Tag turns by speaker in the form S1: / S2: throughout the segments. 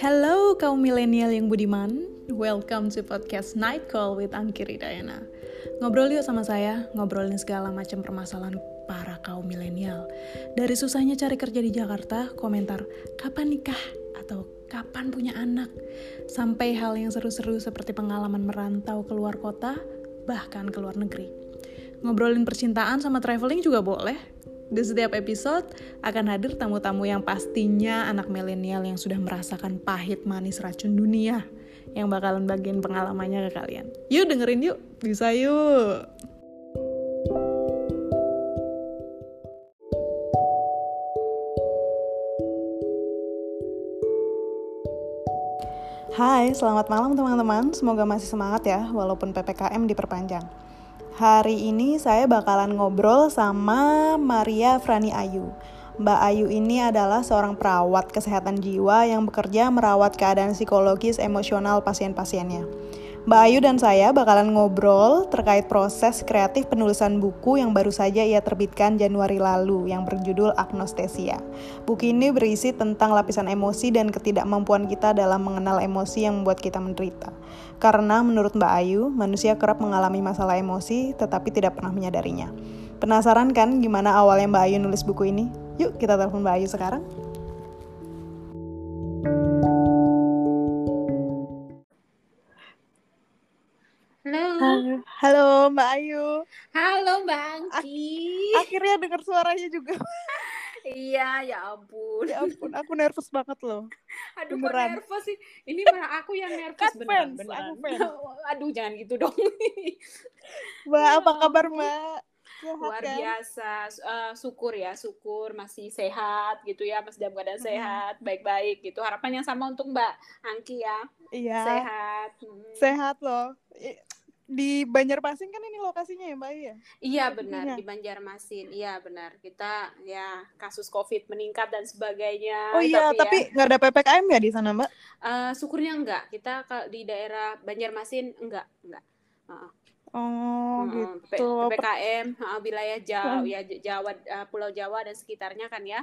S1: Hello kaum milenial yang budiman, welcome to podcast Night Call with Angki Ridayana. Ngobrol yuk sama saya, ngobrolin segala macam permasalahan para kaum milenial. Dari susahnya cari kerja di Jakarta, komentar kapan nikah atau kapan punya anak, sampai hal yang seru-seru seperti pengalaman merantau keluar kota, bahkan ke luar negeri. Ngobrolin percintaan sama traveling juga boleh, di setiap episode akan hadir tamu-tamu yang pastinya anak milenial yang sudah merasakan pahit manis racun dunia yang bakalan bagian pengalamannya ke kalian. Yuk dengerin yuk, bisa yuk. Hai, selamat malam teman-teman. Semoga masih semangat ya, walaupun PPKM diperpanjang. Hari ini saya bakalan ngobrol sama Maria Frani Ayu. Mbak Ayu ini adalah seorang perawat kesehatan jiwa yang bekerja merawat keadaan psikologis emosional pasien-pasiennya. Mbak Ayu dan saya bakalan ngobrol terkait proses kreatif penulisan buku yang baru saja ia terbitkan Januari lalu yang berjudul Agnostesia. Buku ini berisi tentang lapisan emosi dan ketidakmampuan kita dalam mengenal emosi yang membuat kita menderita. Karena menurut Mbak Ayu, manusia kerap mengalami masalah emosi tetapi tidak pernah menyadarinya. Penasaran kan gimana awalnya Mbak Ayu nulis buku ini? Yuk kita telepon Mbak Ayu sekarang.
S2: Halo.
S1: Halo Mbak Ayu.
S2: Halo Mbak Angki.
S1: Akhirnya dengar suaranya juga.
S2: iya, ya ampun.
S1: Ya ampun, aku nervous banget loh.
S2: Aduh,
S1: Beneran.
S2: kok nervous sih? Ini malah aku yang nervous
S1: Kan
S2: beneran,
S1: fans,
S2: beneran.
S1: aku fans.
S2: Aduh, jangan gitu dong.
S1: Mbak,
S2: Ya
S1: apa kabar
S2: ampun.
S1: Mbak?
S2: Luar
S1: kan?
S2: biasa. Eh, syukur ya, syukur masih sehat gitu ya, masih dalam keadaan
S1: Mm-mm.
S2: sehat, baik-baik gitu. Harapan yang sama untuk Mbak Angki ya.
S1: Iya.
S2: Sehat. Mm.
S1: Sehat loh. Di Banjarmasin kan ini lokasinya ya Mbak ya?
S2: Iya benar di Banjarmasin. Iya benar. Kita ya kasus Covid meningkat dan sebagainya.
S1: Oh iya,
S2: ya,
S1: tapi nggak ada PPKM ya di sana Mbak?
S2: Eh, syukurnya enggak. Kita di daerah Banjarmasin enggak, enggak. Heeh.
S1: Oh.
S2: P-
S1: gitu.
S2: PPKM wilayah Jawa,
S1: Hmm.
S2: ya Jawa, eh, Pulau Jawa dan sekitarnya kan ya.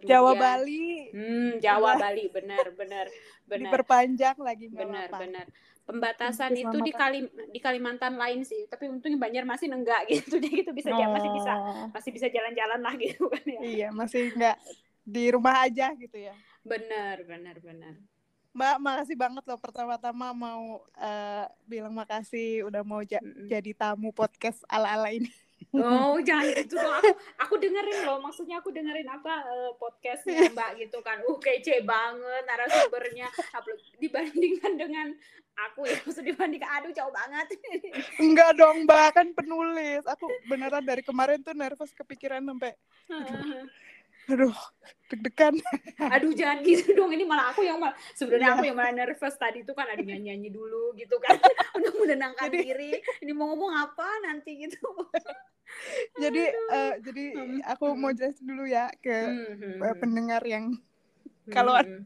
S1: Jawa
S2: Kemudian-
S1: Bali
S2: Hmm, Jawa. Bali, benar, benar, benar,
S1: diperpanjang lagi
S2: benar,
S1: apa-apa.
S2: benar. Pembatasan itu di Kalim di Kalimantan lain sih, tapi untungnya Banjarmasin enggak gitu. Jadi itu bisa ja- masih bisa
S1: Oh,
S2: masih bisa jalan-jalan lah gitu kan ya.
S1: Iya, masih nggak di rumah aja gitu ya.
S2: Benar, benar, benar.
S1: Mbak, makasih banget loh pertama-tama mau eh, bilang makasih udah mau ja- jadi tamu podcast ala-ala ini.
S2: Oh, jangan gitu dong. Aku aku dengerin loh. Maksudnya aku dengerin apa eh, podcastnya Mbak gitu kan. Uh, kece banget narasumbernya. Dibandingkan dengan aku ya. Maksud dibandingkan aduh jauh banget.
S1: Enggak dong, Mbak, kan penulis. Aku beneran dari kemarin tuh nervous kepikiran sampai aduh, deg-degan.
S2: aduh jangan gitu dong. Ini malah aku yang malah sebenarnya
S1: Iya.
S2: aku yang malah nervous tadi itu kan ada nyanyi-nyanyi dulu gitu kan untuk menenangkan
S1: Jadi-
S2: diri. Ini mau ngomong apa nanti gitu.
S1: Jadi eh, jadi
S2: Hmm.
S1: aku mau jelasin dulu ya ke
S2: Hmm,
S1: eh, pendengar yang
S2: hmm,
S1: kalau
S2: hmm.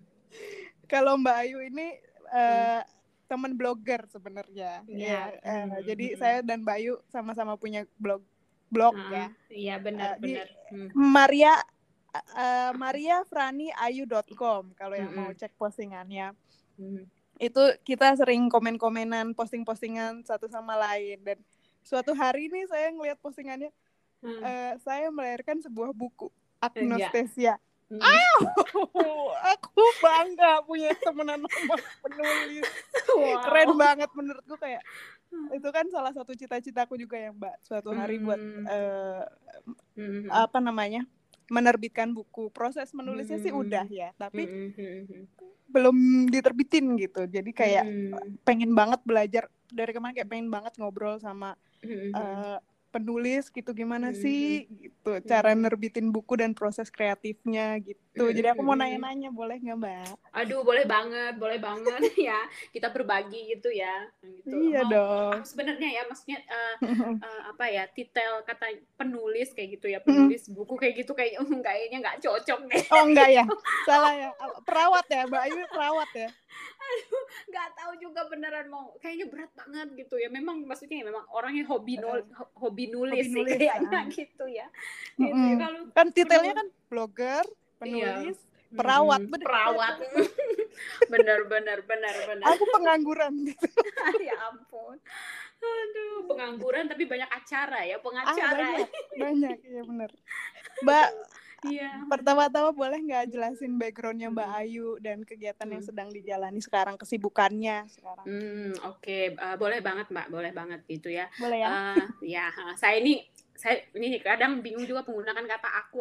S1: kalau Mbak Ayu ini eh, teman blogger sebenarnya.
S2: Iya.
S1: Ya, eh,
S2: Hmm,
S1: jadi
S2: hmm.
S1: saya dan Mbak Ayu sama-sama punya blog blog
S2: Ah,
S1: ya.
S2: Iya benar benar. Hmm.
S1: Maria eh, mariafraniayu.com kalau yang mau
S2: Mm-mm.
S1: cek postingannya.
S2: Hmm.
S1: Itu kita sering komen-komenan, posting-postingan satu sama lain dan suatu hari nih saya ngelihat postingannya
S2: Hmm.
S1: eh, saya melahirkan sebuah buku
S2: Iya.
S1: Agnostesia.
S2: Hmm.
S1: aku bangga punya temenan sama penulis.
S2: Wow.
S1: Keren banget menurutku kayak itu kan salah satu cita-citaku juga ya Mbak suatu hari buat
S2: Hmm.
S1: eh,
S2: Hmm.
S1: apa namanya menerbitkan buku proses menulisnya sih
S2: Hmm.
S1: udah ya tapi
S2: Hmm, hmm, hmm,
S1: belum diterbitin gitu jadi kayak
S2: hmm,
S1: pengen banget belajar dari kemarin kayak pengen banget ngobrol sama
S2: hmm, hmm.
S1: eh, penulis gitu gimana
S2: Hmm.
S1: sih gitu cara
S2: Hmm.
S1: nerbitin buku dan proses kreatifnya gitu
S2: Hmm,
S1: jadi aku mau
S2: hmm.
S1: nanya-nanya boleh nggak Mbak
S2: Aduh, boleh banget, boleh banget ya. Kita berbagi gitu ya. Gitu.
S1: iya
S2: Mau-
S1: dong
S2: Sebenarnya ya, maksudnya eh, eh, apa ya, titel kata penulis kayak gitu ya,
S1: Hmm.
S2: penulis buku kayak gitu kayak kayaknya nggak cocok deh.
S1: oh enggak ya salah ya perawat ya Mbak Ayu perawat ya
S2: Nggak tahu juga beneran mau kayaknya berat banget gitu ya. Memang maksudnya ya memang orangnya hobi nul, hobi nulis
S1: Hobi
S2: sih
S1: nulis,
S2: kayaknya
S1: ah.
S2: gitu ya. Gitu ya.
S1: Mm-mm.
S2: Kalau
S1: kan titelnya kan blogger
S2: Iya.
S1: penulis perawat
S2: Mm,
S1: bener.
S2: perawat benar benar benar benar
S1: aku pengangguran gitu
S2: ya ampun aduh pengangguran tapi banyak acara ya
S1: ah,
S2: pengacara
S1: banyak banyak ya benar mbak
S2: iya.
S1: Pertama-tama boleh nggak jelasin backgroundnya mbak
S2: Hmm.
S1: Ayu dan kegiatan yang
S2: Hmm.
S1: sedang dijalani sekarang kesibukannya sekarang?
S2: Hmm, oke. Eh, boleh banget mbak. Boleh banget gitu ya.
S1: Boleh ya?
S2: Eh, ya saya ini saya ini kadang bingung juga menggunakan kata aku.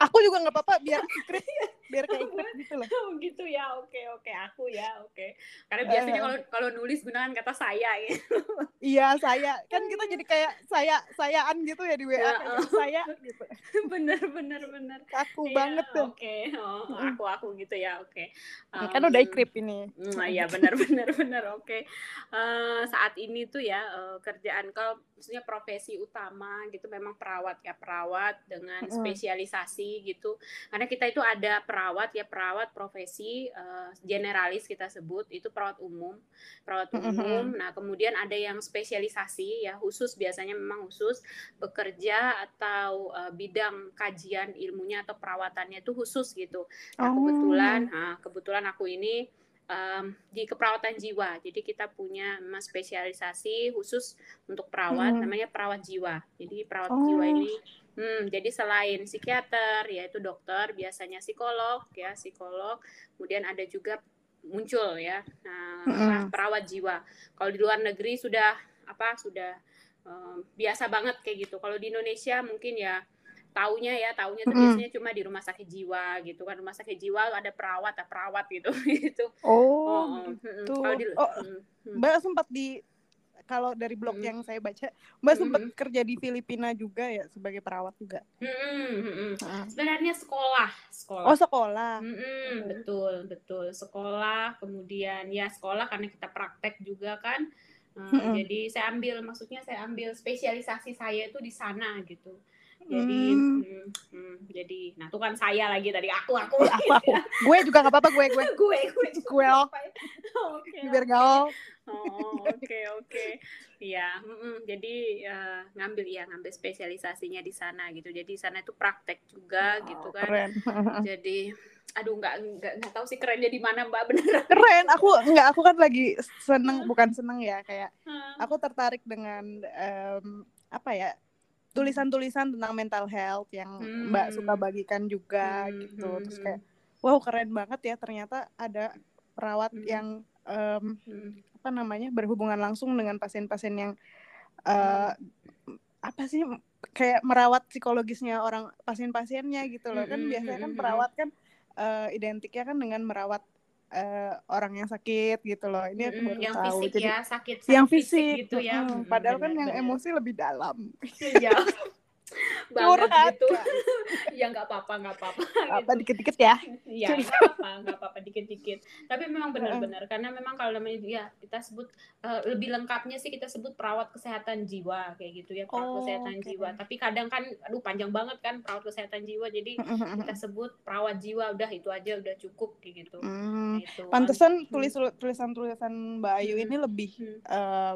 S1: Aku juga nggak apa-apa biar biar kayak gitu loh
S2: Oh gitu ya, oke oke aku ya, oke. Karena biasanya kalau kalau nulis gunakan kata saya gitu.
S1: iya saya kan kita jadi kayak saya sayaan gitu ya di WA
S2: Ya,
S1: kayak saya gitu
S2: bener bener bener.
S1: aku
S2: Iya,
S1: banget tuh
S2: Oke, oh, aku aku gitu ya, oke.
S1: kan udah ikrip ini
S2: Mm, iya benar benar benar oke. Eh, saat ini tuh ya eh, kerjaan kalau maksudnya profesi utama gitu memang perawat ya perawat dengan
S1: Mm.
S2: spesialisasi gitu. Karena kita itu ada perawat ya perawat profesi eh, generalis kita sebut itu perawat umum perawat
S1: Mm, mm,
S2: umum. Nah kemudian ada yang spesialisasi ya khusus biasanya memang khusus bekerja atau eh, bidang kajian ilmunya atau perawatannya itu khusus gitu. Nah,
S1: Oh.
S2: kebetulan, nah, kebetulan aku ini em, di keperawatan jiwa. Jadi kita punya memang spesialisasi khusus untuk perawat,
S1: Hmm.
S2: namanya perawat jiwa. Jadi perawat
S1: Oh.
S2: jiwa ini, hmm, jadi selain psikiater, yaitu dokter, biasanya psikolog, ya psikolog. Kemudian ada juga muncul ya, nah, perawat jiwa. Kalau di luar negeri sudah apa sudah em, biasa banget kayak gitu. Kalau di Indonesia mungkin ya taunya ya taunya tuh
S1: Mm-mm.
S2: biasanya cuma di rumah sakit jiwa gitu kan rumah sakit jiwa ada perawat ada perawat gitu gitu
S1: oh
S2: oh, mm,
S1: gitu.
S2: kalau di
S1: Oh,
S2: mm, mm.
S1: mbak sempat di kalau dari blog
S2: Mm.
S1: yang saya baca mbak sempat
S2: Mm.
S1: kerja di Filipina juga ya sebagai perawat juga
S2: Mm, mm, mm, mm.
S1: Heeh.
S2: sebenarnya sekolah sekolah
S1: oh sekolah
S2: Mm-mm, betul betul sekolah kemudian ya sekolah karena kita praktek juga kan Nah,
S1: Mm-mm.
S2: jadi saya ambil maksudnya saya ambil spesialisasi saya itu di sana gitu jadi
S1: Hmm.
S2: mm, mm, jadi nah itu kan saya lagi tadi aku aku
S1: aku aku gue juga nggak apa-apa gue gue
S2: gue gue
S1: Gue, oh.
S2: ya? oke
S1: biar gaul
S2: Oh, oke oke. Iya, mm-mm. jadi eh, ngambil ya ngambil spesialisasinya di sana gitu. Jadi di sana itu praktek juga gitu kan.
S1: keren
S2: Jadi aduh nggak nggak nggak tahu sih kerennya di mana Mbak beneran.
S1: keren aku nggak aku kan lagi seneng bukan seneng ya kayak aku tertarik dengan em, apa ya tulisan-tulisan tentang mental health yang mbak
S2: Hmm.
S1: suka bagikan juga
S2: Hmm,
S1: gitu
S2: hmm,
S1: terus
S2: hmm.
S1: kayak wow keren banget ya ternyata ada perawat
S2: Hmm.
S1: yang em,
S2: Hmm.
S1: apa namanya berhubungan langsung dengan pasien-pasien yang eh, apa sih kayak merawat psikologisnya orang pasien-pasiennya gitu loh kan biasanya kan perawat kan eh, identiknya kan dengan merawat eh, orang yang sakit gitu loh. Ini aku baru
S2: yang
S1: tahu.
S2: fisik
S1: jadi
S2: ya sakit
S1: yang
S2: sakit
S1: fisik,
S2: gitu ya.
S1: mm,
S2: Mm-mm,
S1: padahal kan
S2: benar,
S1: yang emosi lebih dalam.
S2: Iya. banget gitu. ya nggak apa-apa nggak apa-apa.
S1: apa
S2: gitu.
S1: dikit-dikit ya
S2: Iya,
S1: Cerita.
S2: nggak apa-apa, nggak apa-apa dikit-dikit. Tapi memang benar-benar karena memang kalau namanya ya kita sebut eh, lebih lengkapnya sih kita sebut perawat kesehatan jiwa kayak gitu ya perawat
S1: Oh,
S2: kesehatan
S1: oke.
S2: jiwa. Tapi kadang kan, aduh panjang banget kan perawat kesehatan jiwa. Jadi kita sebut perawat jiwa udah itu aja udah cukup kayak gitu.
S1: Hmm,
S2: Nah, itu.
S1: pantesan
S2: Hmm.
S1: tulis tulisan-tulisan Mbak Ayu
S2: Hmm.
S1: ini lebih
S2: Hmm.
S1: eh,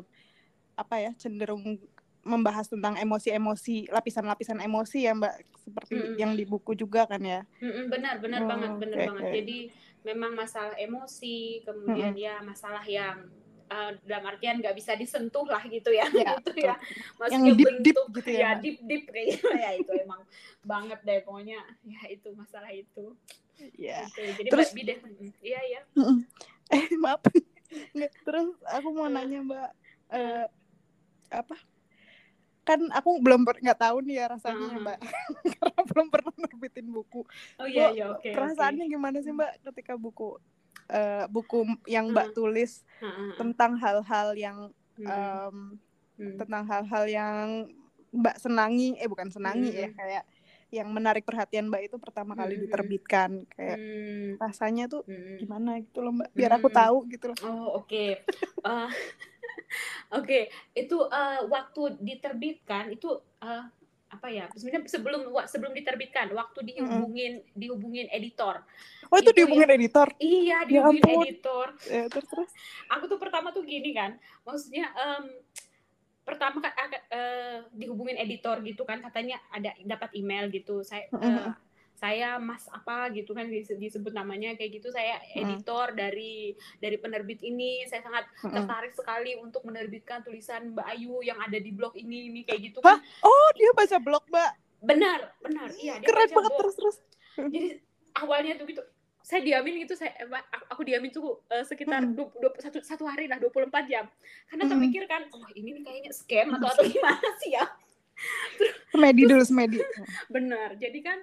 S1: apa ya cenderung membahas tentang emosi-emosi lapisan-lapisan emosi ya Mbak seperti
S2: Mm-mm.
S1: yang di buku juga kan ya?
S2: Benar benar
S1: Oh,
S2: banget benar
S1: oke,
S2: banget.
S1: oke.
S2: jadi memang masalah emosi kemudian ya masalah yang eh, dalam artian nggak bisa disentuh lah gitu ya,
S1: Ya,
S2: gitu
S1: betul.
S2: ya maksudnya
S1: Yang deep-deep
S2: bentuk
S1: gitu ya,
S2: ya deep deep kayak gitu ya itu emang banget deh pokoknya. Ya itu masalah itu.
S1: Ya.
S2: Gitu. jadi
S1: Terus-
S2: mm, iya ya
S1: eh maaf. Terus aku mau nanya Mbak eh, apa kan aku belum nggak tahu nih ya rasanya
S2: Uh-huh.
S1: Mbak karena belum pernah nerbitin buku
S2: oh iya iya oke oke.
S1: perasaannya gimana sih Mbak ketika buku eh, buku yang Mbak
S2: Hmm.
S1: tulis
S2: ha.
S1: tentang hal-hal yang em,
S2: hmm.
S1: tentang hal-hal yang Mbak senangi eh bukan senangi ya
S2: Hmm.
S1: kayak yang menarik perhatian Mbak itu pertama kali
S2: Hmm.
S1: diterbitkan kayak
S2: Hmm,
S1: rasanya tuh
S2: hmm.
S1: gimana gitu loh Mbak biar aku tahu gitu loh
S2: Oh oke, Eh, oke itu eh, waktu diterbitkan itu eh, apa ya? Sebenarnya sebelum sebelum diterbitkan, waktu dihubungin dihubungin editor.
S1: oh itu
S2: Itu
S1: dihubungin editor
S2: Iya
S1: Ya
S2: dihubungin
S1: ampun.
S2: editor.
S1: Eh, terus terus
S2: Aku tuh pertama tuh gini kan, maksudnya em, pertama kan eh, dihubungin editor gitu kan katanya ada dapat email gitu. Saya eh,
S1: Mm-mm.
S2: Saya Mas apa? gitu kan disebut namanya kayak gitu. Saya editor hmm. dari dari penerbit ini. Saya sangat hmm. tertarik sekali untuk menerbitkan tulisan Mbak Ayu yang ada di blog ini ini kayak gitu
S1: kan. Oh dia baca blog Mbak?
S2: Benar benar. Iya dia
S1: keren banget terus terus.
S2: Jadi awalnya tuh gitu saya diamin itu saya aku diamin tuh uh, sekitar dua, dua, satu satu hari lah 24 jam. Karena terpikir kan oh ini kayaknya scam atau atau gimana sih ya?
S1: Semedi dulu semedi.
S2: Benar. Jadi kan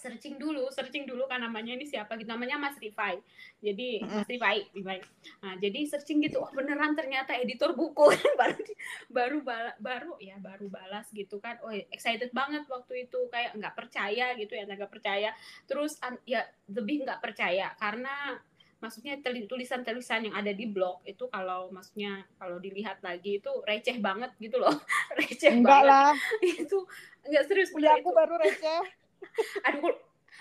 S2: searching dulu, searching dulu kan namanya ini siapa gitu namanya Mas Rifai. Jadi Mas Rifai, Rifai. Nah, jadi searching gitu, oh beneran ternyata editor buku kan baru baru bala, baru ya baru balas gitu kan. Oh excited banget waktu itu kayak nggak percaya gitu ya, nggak percaya. Terus ya lebih nggak percaya karena maksudnya tulisan-tulisan yang ada di blog itu kalau maksudnya kalau dilihat lagi itu receh banget gitu loh receh
S1: enggak
S2: banget
S1: lah
S2: itu enggak serius
S1: punya aku itu. baru receh
S2: aduh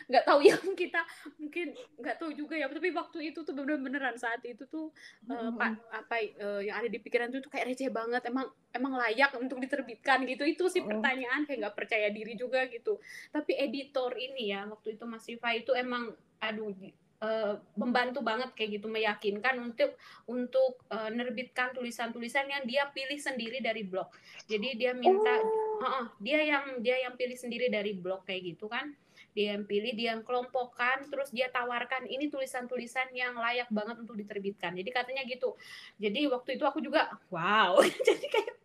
S2: nggak tahu ya kita mungkin nggak tahu juga ya tapi waktu itu tuh bener beneran saat itu tuh uh, pak apa uh, yang ada di pikiran tuh, tuh kayak receh banget emang emang layak untuk diterbitkan gitu. Itu sih pertanyaan kayak nggak percaya diri juga gitu. Tapi editor ini ya waktu itu Mas Rifa itu emang aduh Uh, membantu banget kayak gitu meyakinkan untuk untuk uh, nerbitkan tulisan-tulisan yang dia pilih sendiri dari blog. Jadi dia minta oh. uh, uh, dia yang dia yang pilih sendiri dari blog kayak gitu kan. Dia yang pilih, dia yang kelompokkan, terus dia tawarkan ini tulisan-tulisan yang layak banget untuk diterbitkan. Jadi katanya gitu. Jadi waktu itu aku juga wow. Jadi kayak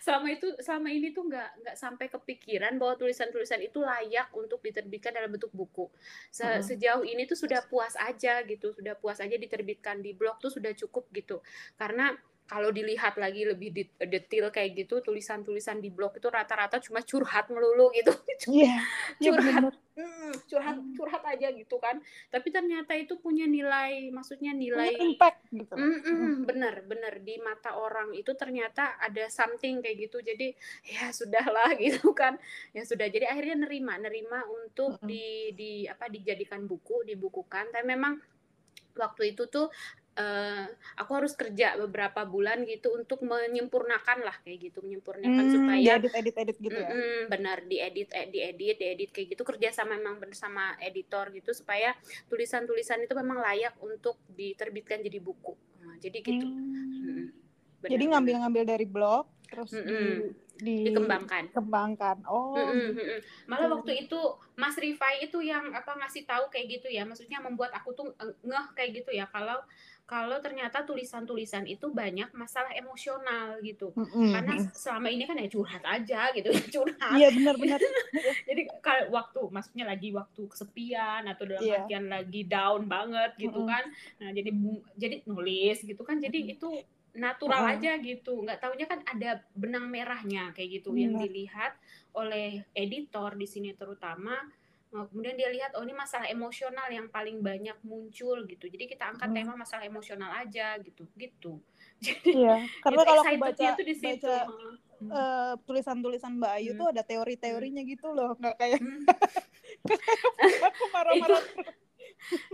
S2: selama itu selama ini tuh nggak nggak sampai kepikiran bahwa tulisan-tulisan itu layak untuk diterbitkan dalam bentuk buku. Se uh -huh. Sejauh ini tuh sudah puas aja gitu, sudah puas aja diterbitkan di blog tuh sudah cukup gitu. Karena kalau dilihat lagi lebih detail kayak gitu tulisan-tulisan di blog itu rata-rata cuma curhat melulu gitu.
S1: Yeah,
S2: curhat. yeah, curhat curhat aja gitu kan. Tapi ternyata itu punya nilai maksudnya nilai
S1: impact gitu.
S2: Mm -mm, bener bener di mata orang itu ternyata ada something kayak gitu. Jadi ya sudahlah gitu kan. Ya sudah. Jadi akhirnya nerima nerima untuk mm -hmm. di di apa dijadikan buku dibukukan. Tapi memang waktu itu tuh uh, aku harus kerja beberapa bulan gitu untuk menyempurnakan lah kayak gitu menyempurnakan hmm, supaya
S1: edit edit edit gitu ya?
S2: Mm, benar diedit eh, diedit diedit kayak gitu kerja sama memang bersama editor gitu supaya tulisan-tulisan itu memang layak untuk diterbitkan jadi buku. Nah, jadi gitu. Hmm.
S1: Hmm, jadi ngambil-ngambil dari blog terus mm -mm.
S2: di, di dikembangkan.
S1: Kembangkan oh mm -mm,
S2: mm malah waktu itu Mas Rifai itu yang apa ngasih tahu kayak gitu ya maksudnya membuat aku tuh ngeh kayak gitu ya kalau kalau ternyata tulisan-tulisan itu banyak masalah emosional gitu mm-hmm. karena selama ini kan ya curhat aja gitu ya curhat
S1: iya benar-benar
S2: jadi kalau waktu maksudnya lagi waktu kesepian atau dalam yeah. artian lagi down banget gitu mm-hmm. kan nah jadi jadi nulis gitu kan jadi mm-hmm. itu natural mm-hmm. aja gitu nggak taunya kan ada benang merahnya kayak gitu mm-hmm. yang dilihat oleh editor di sini terutama kemudian dia lihat oh ini masalah emosional yang paling banyak muncul gitu. Jadi kita angkat hmm. tema masalah emosional aja gitu. Gitu.
S1: Jadi iya, karena kalau aku baca tuh di situ. baca uh, tulisan-tulisan Mbak Ayu hmm. tuh ada teori-teorinya gitu loh, nggak kayak hmm. aku marah-marah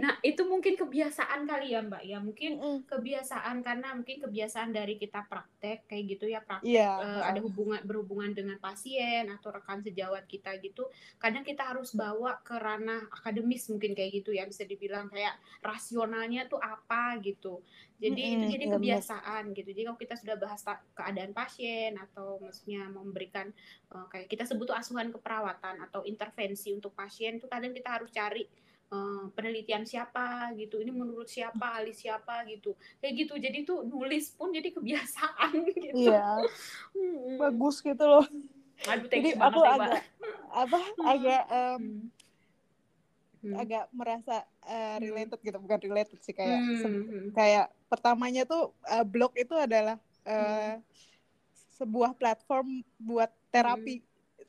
S2: nah itu mungkin kebiasaan kali ya mbak ya mungkin mm. kebiasaan karena mungkin kebiasaan dari kita praktek kayak gitu ya praktek yeah. Iya, uh, ada hubungan berhubungan dengan pasien atau rekan sejawat kita gitu kadang kita harus bawa ke ranah akademis mungkin kayak gitu ya bisa dibilang kayak rasionalnya tuh apa gitu jadi mm -hmm. itu jadi iya, kebiasaan gitu jadi kalau kita sudah bahas keadaan pasien atau maksudnya memberikan uh, kayak kita sebut tuh asuhan keperawatan atau intervensi untuk pasien tuh kadang kita harus cari Eh, penelitian siapa gitu ini menurut siapa ahli siapa gitu kayak gitu jadi tuh nulis pun jadi kebiasaan gitu
S1: iya hmm. bagus gitu loh
S2: Aduh,
S1: jadi aku ya, agak apa agak um, hmm. agak merasa uh, related gitu bukan related sih kayak hmm. kayak pertamanya tuh uh, blog itu adalah uh, hmm. sebuah platform buat terapi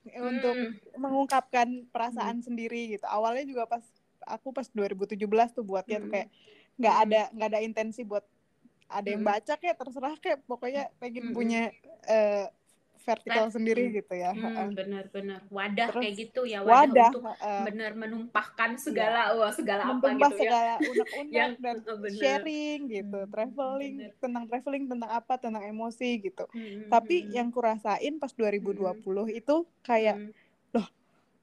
S1: hmm. untuk hmm. mengungkapkan perasaan hmm. sendiri gitu awalnya juga pas aku pas 2017 tuh buatnya hmm. tuh kayak nggak ada nggak ada intensi buat ada yang baca kayak terserah kayak pokoknya pengen hmm. punya uh, vertikal sendiri hmm. gitu ya.
S2: Hmm, benar-benar wadah Terus, kayak gitu ya wadah, wadah untuk uh, benar menumpahkan segala ya, wah segala apa gitu
S1: ya. segala unek-unek dan oh, sharing gitu, hmm, traveling bener. tentang traveling tentang apa tentang emosi gitu. Hmm, Tapi hmm. yang kurasain pas 2020 hmm. itu kayak hmm.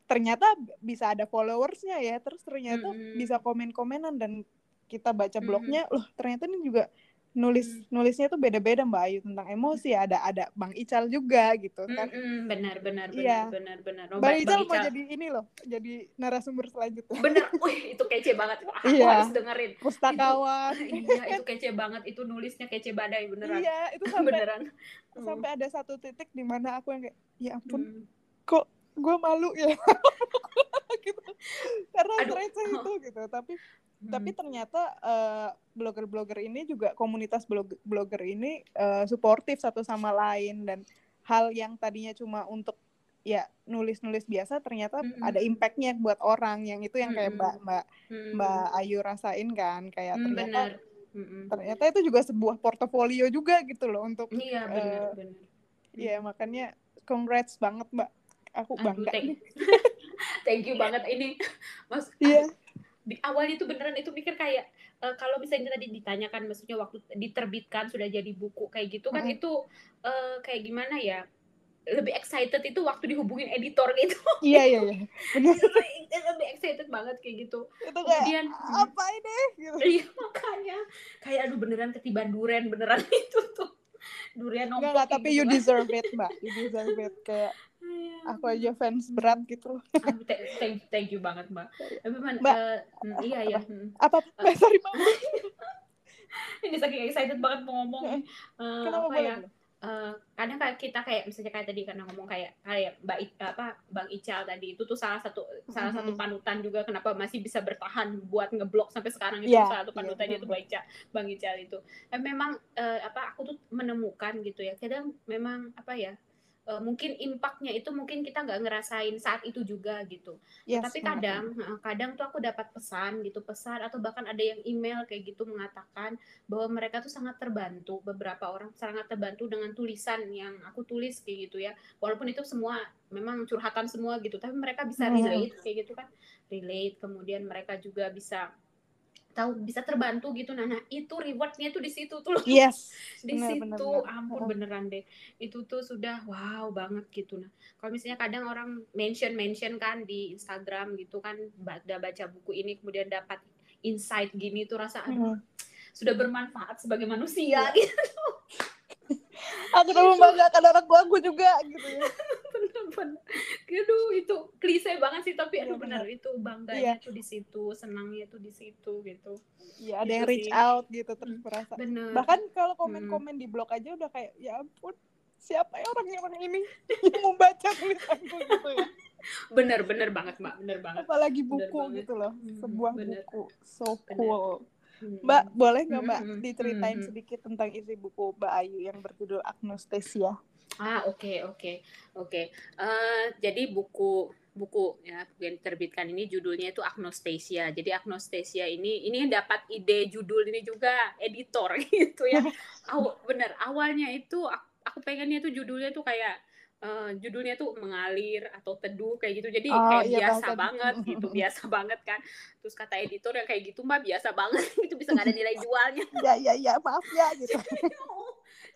S1: Ternyata bisa ada followersnya ya terus ternyata
S2: Mm-mm.
S1: bisa komen-komenan dan kita baca blognya loh ternyata ini juga nulis
S2: Mm.
S1: nulisnya tuh beda-beda Mbak Ayu tentang emosi ada ada Bang Ical juga gitu kan.
S2: Mm-mm, benar benar benar
S1: Iya.
S2: benar benar Oh,
S1: Bang
S2: Ba-
S1: Ical
S2: Bang
S1: mau jadi ini loh jadi narasumber selanjutnya.
S2: Bener wih itu kece banget. Aku
S1: Iya.
S2: harus dengerin.
S1: Pustakawan.
S2: Iya itu kece banget. Itu nulisnya kece badai beneran.
S1: Iya itu sampai
S2: beneran.
S1: sampai ada satu titik di mana aku yang kayak ya ampun
S2: Hmm.
S1: kok gue malu ya gitu karena
S2: Aduh.
S1: stresnya itu gitu tapi
S2: Hmm.
S1: tapi ternyata eh, blogger-blogger ini juga komunitas blog- blogger ini eh, suportif satu sama lain dan hal yang tadinya cuma untuk ya nulis-nulis biasa ternyata
S2: Mm-mm.
S1: ada impactnya buat orang yang itu yang kayak
S2: Mm-mm.
S1: mbak mbak
S2: Hmm.
S1: mbak Ayu rasain kan kayak
S2: Hmm,
S1: ternyata
S2: benar Mm-mm.
S1: ternyata itu juga sebuah portofolio juga gitu loh untuk
S2: iya benar benar
S1: ya makanya congrats banget mbak aku
S2: Aduh,
S1: bangga
S2: thank,
S1: nih.
S2: Thank you banget ini. Mas
S1: iya.
S2: di awalnya itu beneran itu mikir kayak eh, kalau misalnya tadi ditanyakan maksudnya waktu diterbitkan sudah jadi buku kayak gitu kan
S1: Mm-mm.
S2: itu eh, kayak gimana ya lebih excited itu waktu dihubungin editor gitu.
S1: Iya iya iya.
S2: Lebih excited banget kayak gitu.
S1: Itu kayak
S2: kemudian
S1: apa ini? Gitu.
S2: Iya makanya. Kayak aduh beneran ketiban duren beneran itu tuh. Durian
S1: Enggak,
S2: nombok
S1: enggak,
S2: kayak
S1: tapi
S2: gitu.
S1: you deserve it, Mbak. You deserve it. Kayak. Aku aja fans berat gitu loh.
S2: Aduh, thank, thank, you banget mbak. Tapi man,
S1: Mbak,
S2: eh, hmm, iya ya. hmm.
S1: Apa?
S2: Eh.
S1: Sorry, Mbak.
S2: Ini saking excited banget mau ngomong. Eh,
S1: Kenapa
S2: apa
S1: boleh?
S2: ya? eh, kadang kayak kita kayak misalnya kayak tadi karena ngomong kayak kayak Mbak I- apa Bang Ical tadi itu tuh salah satu salah satu panutan juga kenapa masih bisa bertahan buat ngeblok sampai sekarang itu
S1: Iya,
S2: salah satu
S1: iya,
S2: panutannya itu
S1: benar.
S2: Bang Ical Bang Ical itu Eh, memang eh, apa aku tuh menemukan gitu ya kadang memang apa ya eh, mungkin impactnya itu mungkin kita nggak ngerasain saat itu juga gitu.
S1: Yes,
S2: tapi kadang heeh, kadang tuh aku dapat pesan gitu pesan atau bahkan ada yang email kayak gitu mengatakan bahwa mereka tuh sangat terbantu beberapa orang sangat terbantu dengan tulisan yang aku tulis kayak gitu ya. Walaupun itu semua memang curhatan semua gitu tapi mereka bisa
S1: Hmm.
S2: relate kayak gitu kan. Relate kemudian mereka juga bisa tahu bisa terbantu gitu. Nah, nah itu rewardnya tuh di situ tuh loh.
S1: Yes.
S2: di
S1: Benar,
S2: situ.
S1: benar, benar.
S2: ampun beneran deh. Itu tuh sudah wow banget gitu. Nah kalau misalnya kadang orang mention mention kan di Instagram gitu kan udah baca buku ini kemudian dapat insight gini tuh rasa aduh
S1: Mhm.
S2: sudah bermanfaat sebagai manusia. Gitu.
S1: Aku tuh membanggakan orang tua aku juga gitu ya.
S2: Bener-bener aduh itu klise banget sih tapi aduh
S1: Iya,
S2: benar itu bangganya
S1: Iya.
S2: tuh di situ senangnya tuh di situ gitu
S1: Iya, ada
S2: Gitu
S1: yang reach
S2: sih.
S1: out gitu terus
S2: Hmm.
S1: merasa.
S2: bener
S1: Bahkan kalau komen-komen di blog aja udah kayak ya ampun siapa ya orang orang ini yang membaca tulisanku gitu ya.
S2: bener bener banget mbak bener banget
S1: Apalagi
S2: Bener
S1: buku
S2: banget.
S1: gitu loh,
S2: Hmm,
S1: sebuah
S2: bener.
S1: buku so
S2: Bener.
S1: cool.
S2: Hmm.
S1: Mbak, boleh nggak Mbak diceritain
S2: Mm-mm.
S1: sedikit tentang isi buku Mbak Ayu yang berjudul Agnostasia?
S2: Ah oke oke oke. Eh, jadi buku buku ya yang diterbitkan ini judulnya itu Agnostasia. Jadi Agnostasia ini ini dapat ide judul ini juga editor gitu ya. Aw, bener awalnya itu aku, aku pengennya tuh judulnya tuh kayak eh, judulnya tuh mengalir atau teduh kayak gitu. Jadi
S1: Oh,
S2: kayak
S1: iya,
S2: biasa
S1: bahasa-
S2: banget gitu, biasa banget kan. Terus kata editor yang kayak gitu mbak biasa banget itu bisa nggak ada nilai jualnya.
S1: ya ya ya maaf ya gitu.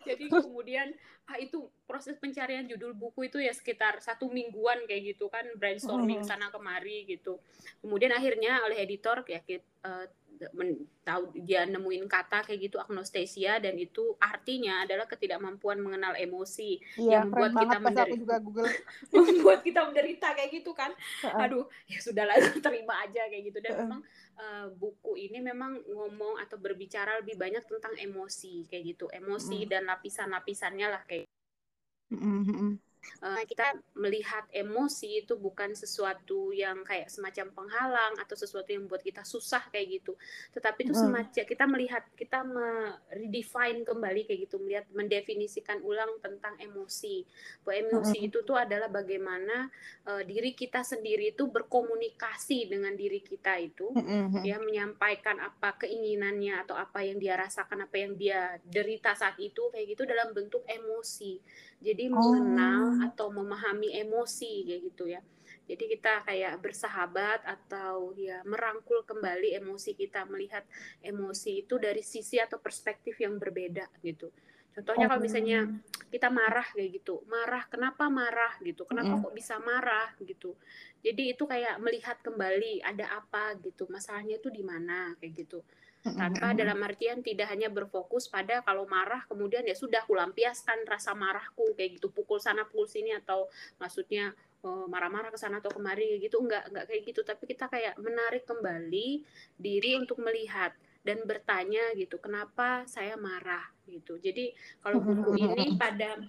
S2: Jadi kemudian ah itu proses pencarian judul buku itu ya sekitar satu mingguan kayak gitu kan brainstorming
S1: Mhm.
S2: sana kemari gitu. Kemudian akhirnya oleh editor ya ki- eh, men- tahu dia nemuin kata kayak gitu agnostasia dan itu artinya adalah ketidakmampuan mengenal emosi
S1: Iya,
S2: Yang membuat kita
S1: banget pas aku
S2: menderi-
S1: juga Google.
S2: membuat kita menderita kayak gitu kan
S1: Heeh.
S2: aduh ya sudahlah terima aja kayak gitu dan
S1: Heeh.
S2: memang eh, buku ini memang ngomong atau berbicara lebih banyak tentang emosi kayak gitu emosi
S1: Mm.
S2: dan lapisan-lapisannya lah kayak
S1: Mm,
S2: eh, kita melihat emosi itu bukan sesuatu yang kayak semacam penghalang atau sesuatu yang membuat kita susah kayak gitu tetapi itu
S1: Mm.
S2: semacam kita melihat kita redefine kembali kayak gitu melihat mendefinisikan ulang tentang emosi bahwa emosi
S1: Mm.
S2: itu tuh adalah bagaimana eh, diri kita sendiri itu berkomunikasi dengan diri kita itu
S1: Mm, mm, mm.
S2: dia menyampaikan apa keinginannya atau apa yang dia rasakan apa yang dia derita saat itu kayak gitu dalam bentuk emosi jadi
S1: Oh.
S2: mengenal atau memahami emosi kayak gitu ya. Jadi kita kayak bersahabat atau ya merangkul kembali emosi kita melihat emosi itu dari sisi atau perspektif yang berbeda gitu. Contohnya kalau misalnya kita marah kayak gitu, marah kenapa marah gitu, kenapa kok bisa marah gitu. Jadi itu kayak melihat kembali ada apa gitu, masalahnya itu di mana kayak gitu. Tanpa dalam artian tidak hanya berfokus pada kalau marah kemudian ya sudah kulampiaskan rasa marahku kayak gitu, pukul sana pukul sini atau maksudnya eh, marah-marah ke sana atau kemari gitu. Enggak enggak kayak gitu. Tapi kita kayak menarik kembali diri untuk melihat dan bertanya gitu kenapa saya marah? gitu. Jadi kalau buku ini pada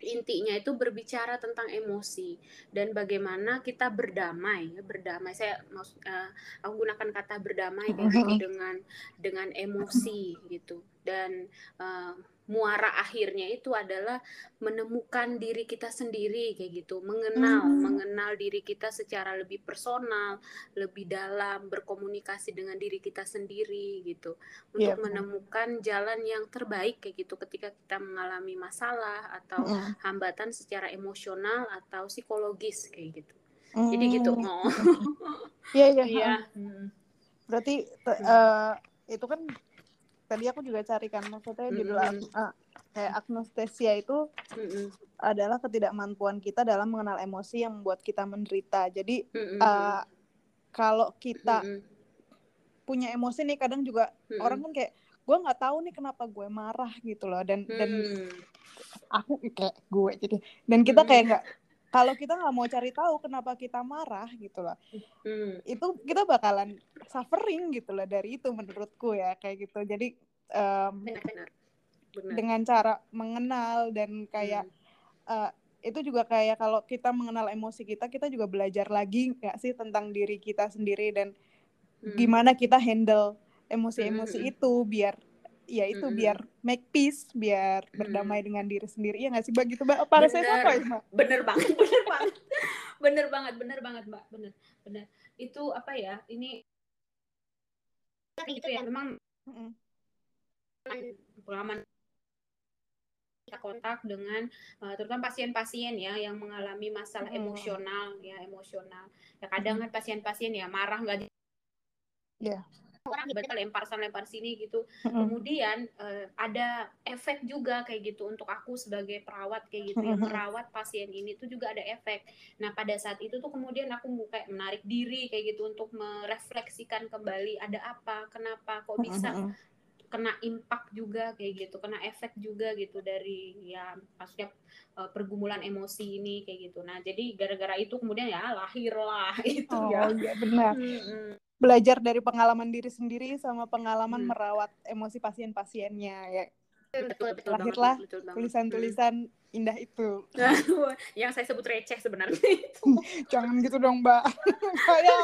S2: intinya itu berbicara tentang emosi dan bagaimana kita berdamai berdamai. Saya maksud uh, aku gunakan kata berdamai kayak gitu dengan dengan emosi gitu. Dan uh, muara akhirnya itu adalah menemukan diri kita sendiri kayak gitu, mengenal, hmm. mengenal diri kita secara lebih personal, lebih dalam, berkomunikasi dengan diri kita sendiri gitu, untuk yeah. menemukan jalan yang terbaik kayak gitu ketika kita mengalami masalah atau hmm. hambatan secara emosional atau psikologis kayak gitu. Hmm. Jadi gitu, oh.
S1: Iya iya. Iya. Berarti uh, itu kan tadi aku juga cari kan maksudnya mm -hmm. judul uh, kayak agnostesia itu mm -hmm. adalah ketidakmampuan kita dalam mengenal emosi yang membuat kita menderita jadi mm -hmm. uh, kalau kita mm -hmm. punya emosi nih kadang juga mm -hmm. orang kan kayak gue nggak tahu nih kenapa gue marah gitu loh dan mm. dan aku kayak gue jadi dan kita kayak nggak kalau kita nggak mau cari tahu kenapa kita marah gitu loh hmm. itu kita bakalan suffering gitu loh dari itu menurutku ya kayak gitu jadi um, benar, benar. Benar. dengan cara mengenal dan kayak hmm. uh, itu juga kayak kalau kita mengenal emosi kita kita juga belajar lagi nggak sih tentang diri kita sendiri dan hmm. gimana kita handle emosi-emosi hmm. itu biar ya itu mm -hmm. biar make peace biar berdamai mm -hmm. dengan diri sendiri ya nggak sih mbak? Gitu mbak. Para saya apa ya mbak?
S2: Bener banget bener banget. Bener banget bener banget mbak. Bener bener. Itu apa ya ini kayak gitu ya memang mm -hmm. pengalaman kita kontak dengan uh, terutama pasien-pasien ya yang mengalami masalah mm -hmm. emosional ya emosional. Ya kadang kan pasien-pasien ya marah nggak
S1: yeah
S2: orang tiba-tiba lempar sana lempar sini gitu. Kemudian uh, ada efek juga kayak gitu untuk aku sebagai perawat kayak gitu yang merawat pasien ini tuh juga ada efek. Nah pada saat itu tuh kemudian aku kayak menarik diri kayak gitu untuk merefleksikan kembali ada apa kenapa kok bisa kena impact juga kayak gitu, kena efek juga gitu dari ya maksudnya uh, pergumulan emosi ini kayak gitu. Nah, jadi gara-gara itu kemudian ya lahirlah itu
S1: oh,
S2: ya.
S1: Oh iya benar. Hmm, belajar dari pengalaman diri sendiri sama pengalaman hmm. merawat emosi pasien-pasiennya ya betul, betul lahirlah tulisan-tulisan hmm. indah itu
S2: yang saya sebut receh sebenarnya
S1: jangan gitu dong mbak kayak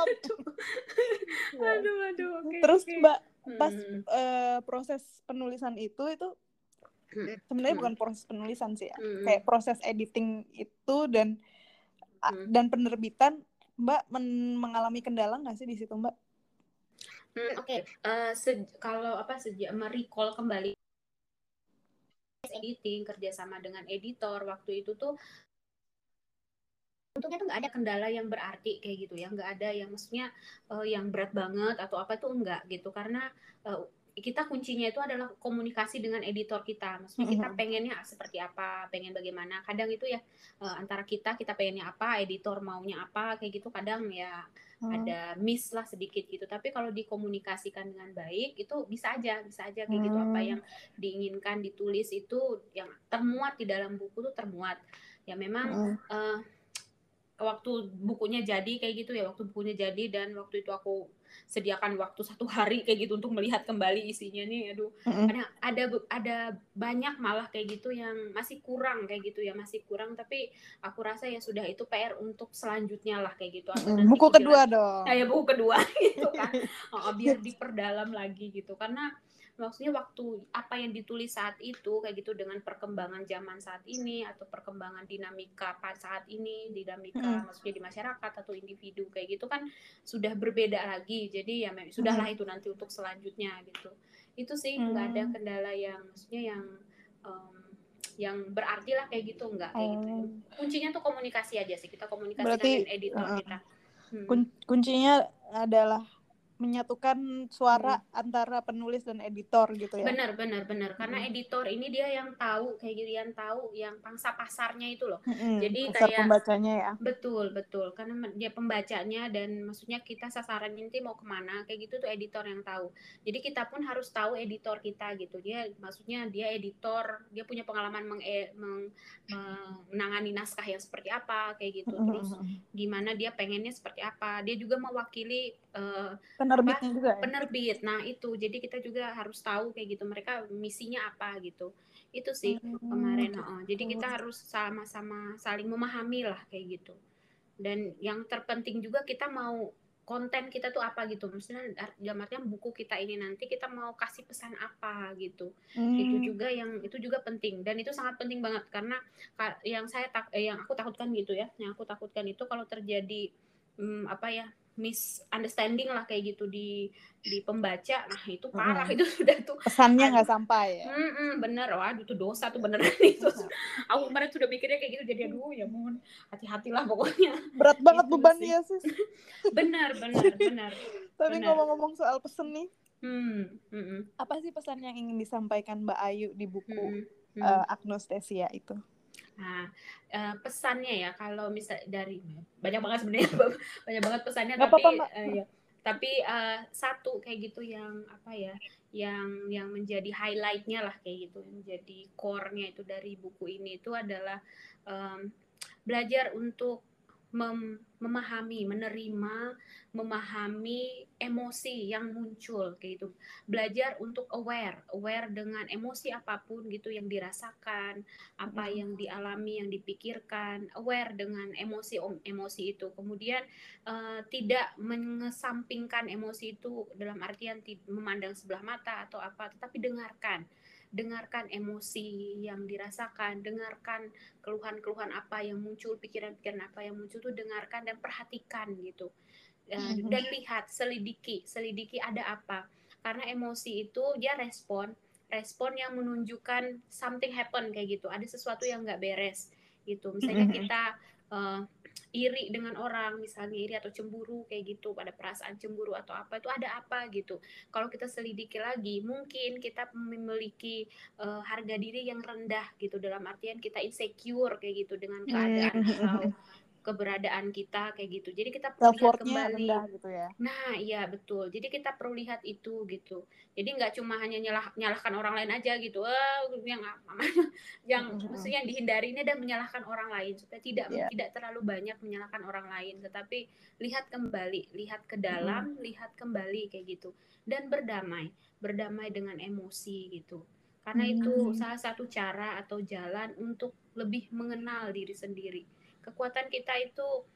S2: aduh aduh okay,
S1: terus okay. mbak pas hmm. uh, proses penulisan itu itu hmm. sebenarnya hmm. bukan proses penulisan sih ya hmm. kayak proses editing itu dan hmm. dan penerbitan mbak mengalami kendala nggak sih di situ mbak
S2: Hmm, Oke, okay. uh, eh, kalau apa sejak merecall kembali editing kerjasama dengan editor waktu itu tuh untungnya tuh nggak ada kendala yang berarti kayak gitu ya nggak ada yang maksudnya uh, yang berat banget atau apa tuh enggak gitu karena uh, kita kuncinya itu adalah komunikasi dengan editor kita. Maksudnya kita pengennya seperti apa, pengen bagaimana. Kadang itu ya antara kita kita pengennya apa, editor maunya apa, kayak gitu. Kadang ya hmm. ada miss lah sedikit gitu. Tapi kalau dikomunikasikan dengan baik itu bisa aja, bisa aja kayak hmm. gitu. Apa yang diinginkan ditulis itu yang termuat di dalam buku tuh termuat. Ya memang hmm. uh, waktu bukunya jadi kayak gitu ya, waktu bukunya jadi dan waktu itu aku sediakan waktu satu hari kayak gitu untuk melihat kembali isinya nih aduh. Mm-hmm. ada ada ada banyak malah kayak gitu yang masih kurang kayak gitu ya masih kurang tapi aku rasa ya sudah itu PR untuk selanjutnya lah kayak gitu.
S1: Mm-hmm. buku kedua dong.
S2: Ya buku kedua gitu kan. Oh, biar diperdalam lagi gitu. Karena maksudnya waktu apa yang ditulis saat itu kayak gitu dengan perkembangan zaman saat ini atau perkembangan dinamika saat ini dinamika hmm. maksudnya di masyarakat atau individu kayak gitu kan sudah berbeda lagi jadi ya sudahlah hmm. itu nanti untuk selanjutnya gitu itu sih nggak hmm. ada kendala yang maksudnya yang um, yang berarti lah kayak gitu nggak kayak gitu oh. kuncinya tuh komunikasi aja sih kita komunikasi Berarti, dengan editor uh, kita
S1: hmm. kuncinya adalah menyatukan suara hmm. antara penulis dan editor gitu ya.
S2: Benar, benar, benar. Karena hmm. editor ini dia yang tahu kayak gitu yang tahu yang pangsa pasarnya itu loh. Hmm. Jadi
S1: Pasar
S2: kayak
S1: pembacanya ya.
S2: Betul, betul. Karena dia pembacanya dan maksudnya kita sasaran nanti mau ke mana kayak gitu tuh editor yang tahu. Jadi kita pun harus tahu editor kita gitu. Dia maksudnya dia editor, dia punya pengalaman meng, meng, menangani naskah yang seperti apa kayak gitu. Terus gimana dia pengennya seperti apa. Dia juga mewakili uh,
S1: penerbitnya juga ya?
S2: penerbit. Nah itu. Jadi kita juga harus tahu kayak gitu mereka misinya apa gitu. Itu sih hmm, kemarin oh. jadi kita harus sama-sama saling memahami lah kayak gitu. Dan yang terpenting juga kita mau konten kita tuh apa gitu. Maksudnya dalam artian buku kita ini nanti kita mau kasih pesan apa gitu. Hmm. itu juga yang itu juga penting. Dan itu sangat penting banget karena yang saya tak eh, yang aku takutkan gitu ya. Yang aku takutkan itu kalau terjadi hmm, apa ya misunderstanding lah kayak gitu di di pembaca. Nah itu parah. Hmm. itu sudah tuh
S1: pesannya nggak sampai ya?
S2: Mm -mm, bener. Wah itu dosa tuh beneran itu. Aku kemarin sudah mikirnya kayak gitu jadi aduh ya mohon hati-hatilah pokoknya.
S1: Berat banget gitu bebannya ya sih
S2: benar benar benar
S1: tapi ngomong-ngomong soal pesen nih. Hmm, hmm. apa sih pesan yang ingin disampaikan Mbak Ayu di buku hmm, hmm. Uh, Agnostesia itu
S2: Nah, uh, pesannya ya kalau misal dari banyak banget sebenarnya banyak banget pesannya
S1: Gak
S2: tapi
S1: apa -apa,
S2: uh, ya, tapi uh, satu kayak gitu yang apa ya yang yang menjadi highlightnya lah kayak gitu yang menjadi core-nya itu dari buku ini itu adalah um, belajar untuk mem memahami, menerima, memahami emosi yang muncul kayak gitu. Belajar untuk aware, aware dengan emosi apa pun gitu yang dirasakan, apa hmm. yang dialami, yang dipikirkan, aware dengan emosi emosi itu. Kemudian uh, tidak mengesampingkan emosi itu dalam artian memandang sebelah mata atau apa, tetapi dengarkan dengarkan emosi yang dirasakan, dengarkan keluhan-keluhan apa yang muncul, pikiran-pikiran apa yang muncul tuh dengarkan dan perhatikan gitu. Mm-hmm. Dan lihat, selidiki, selidiki ada apa. Karena emosi itu dia respon, respon yang menunjukkan something happen kayak gitu. Ada sesuatu yang nggak beres gitu. Misalnya kita uh, iri dengan orang misalnya iri atau cemburu kayak gitu pada perasaan cemburu atau apa itu ada apa gitu kalau kita selidiki lagi mungkin kita memiliki uh, harga diri yang rendah gitu dalam artian kita insecure kayak gitu dengan keadaan hmm. atau keberadaan kita kayak gitu. Jadi kita perlu lihat kembali.
S1: gitu ya.
S2: Nah, iya betul. Jadi kita perlu lihat itu gitu. Jadi nggak cuma hanya nyalah nyalahkan orang lain aja gitu. Oh, yang yang mm-hmm. maksudnya yang dihindari ini dan menyalahkan orang lain supaya tidak yeah. tidak terlalu banyak menyalahkan orang lain, tetapi lihat kembali, lihat ke dalam, mm. lihat kembali kayak gitu dan berdamai, berdamai dengan emosi gitu. Karena mm. itu salah satu cara atau jalan untuk lebih mengenal diri sendiri kekuatan kita itu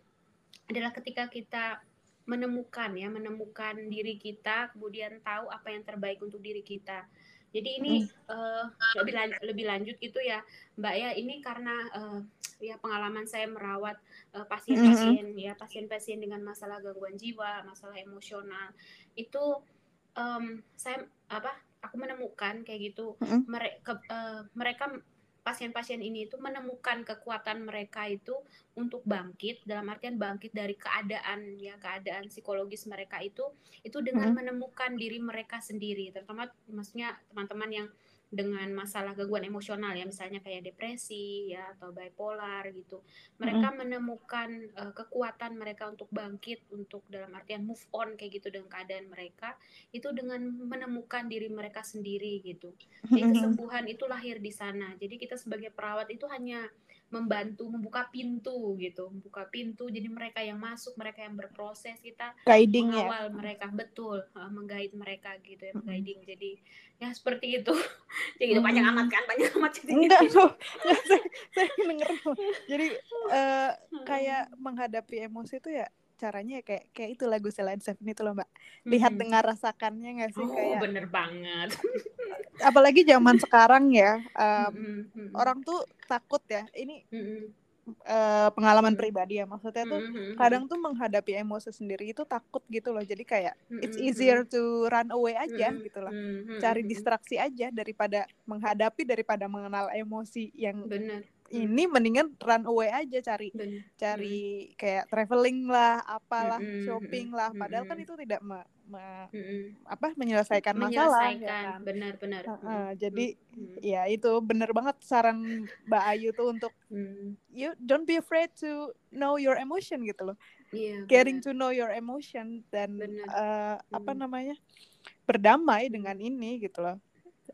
S2: adalah ketika kita menemukan ya menemukan diri kita kemudian tahu apa yang terbaik untuk diri kita. Jadi ini uh, lebih lan lebih lanjut gitu ya mbak ya. Ini karena uh, ya pengalaman saya merawat eh, pasien-pasien uh, ya pasien-pasien dengan masalah gangguan jiwa masalah emosional. Itu um, saya apa aku menemukan kayak gitu mereka uh, mereka pasien-pasien ini itu menemukan kekuatan mereka itu untuk bangkit dalam artian bangkit dari keadaan ya keadaan psikologis mereka itu itu dengan hmm. menemukan diri mereka sendiri terutama maksudnya teman-teman yang dengan masalah gangguan emosional ya misalnya kayak depresi ya atau bipolar gitu. Mereka mm -hmm. menemukan uh, kekuatan mereka untuk bangkit untuk dalam artian move on kayak gitu dengan keadaan mereka itu dengan menemukan diri mereka sendiri gitu. Jadi kesembuhan itu lahir di sana. Jadi kita sebagai perawat itu hanya membantu membuka pintu gitu membuka pintu. Jadi mereka yang masuk mereka yang berproses kita
S1: guiding
S2: ya? mengawal ya. mereka. Betul uh, menggait mereka gitu ya guiding jadi ya seperti itu. Jadi itu banyak amat kan banyak amat
S1: jadi enggak tuh ya, saya, saya denger jadi uh, kayak menghadapi emosi itu ya caranya kayak kayak itu lagu Selain Seven itu loh mbak lihat hmm. dengar rasakannya nggak sih
S2: oh,
S1: kayak
S2: bener banget
S1: apalagi zaman sekarang ya um, hmm, hmm. orang tuh takut ya ini hmm. uh, pengalaman hmm. pribadi ya maksudnya tuh hmm. kadang tuh menghadapi emosi sendiri itu takut gitu loh jadi kayak hmm. it's easier to run away aja hmm. gitu loh hmm. cari distraksi aja daripada menghadapi daripada mengenal emosi yang
S2: bener
S1: ini mendingan run away aja cari
S2: Bener.
S1: cari kayak traveling lah apalah
S2: Mm-mm,
S1: shopping lah padahal kan
S2: mm-mm.
S1: itu tidak me- me-
S2: Mm-mm.
S1: apa menyelesaikan masalah ya
S2: menyelesaikan
S1: kan?
S2: benar-benar
S1: Heeh, jadi
S2: Mm.
S1: ya itu bener banget saran Mbak Ayu tuh untuk
S2: Mm.
S1: you don't be afraid to know your emotion gitu loh
S2: Iya,
S1: getting
S2: benar.
S1: to know your emotion dan
S2: Bener.
S1: eh, apa
S2: Hmm.
S1: namanya berdamai dengan ini gitu loh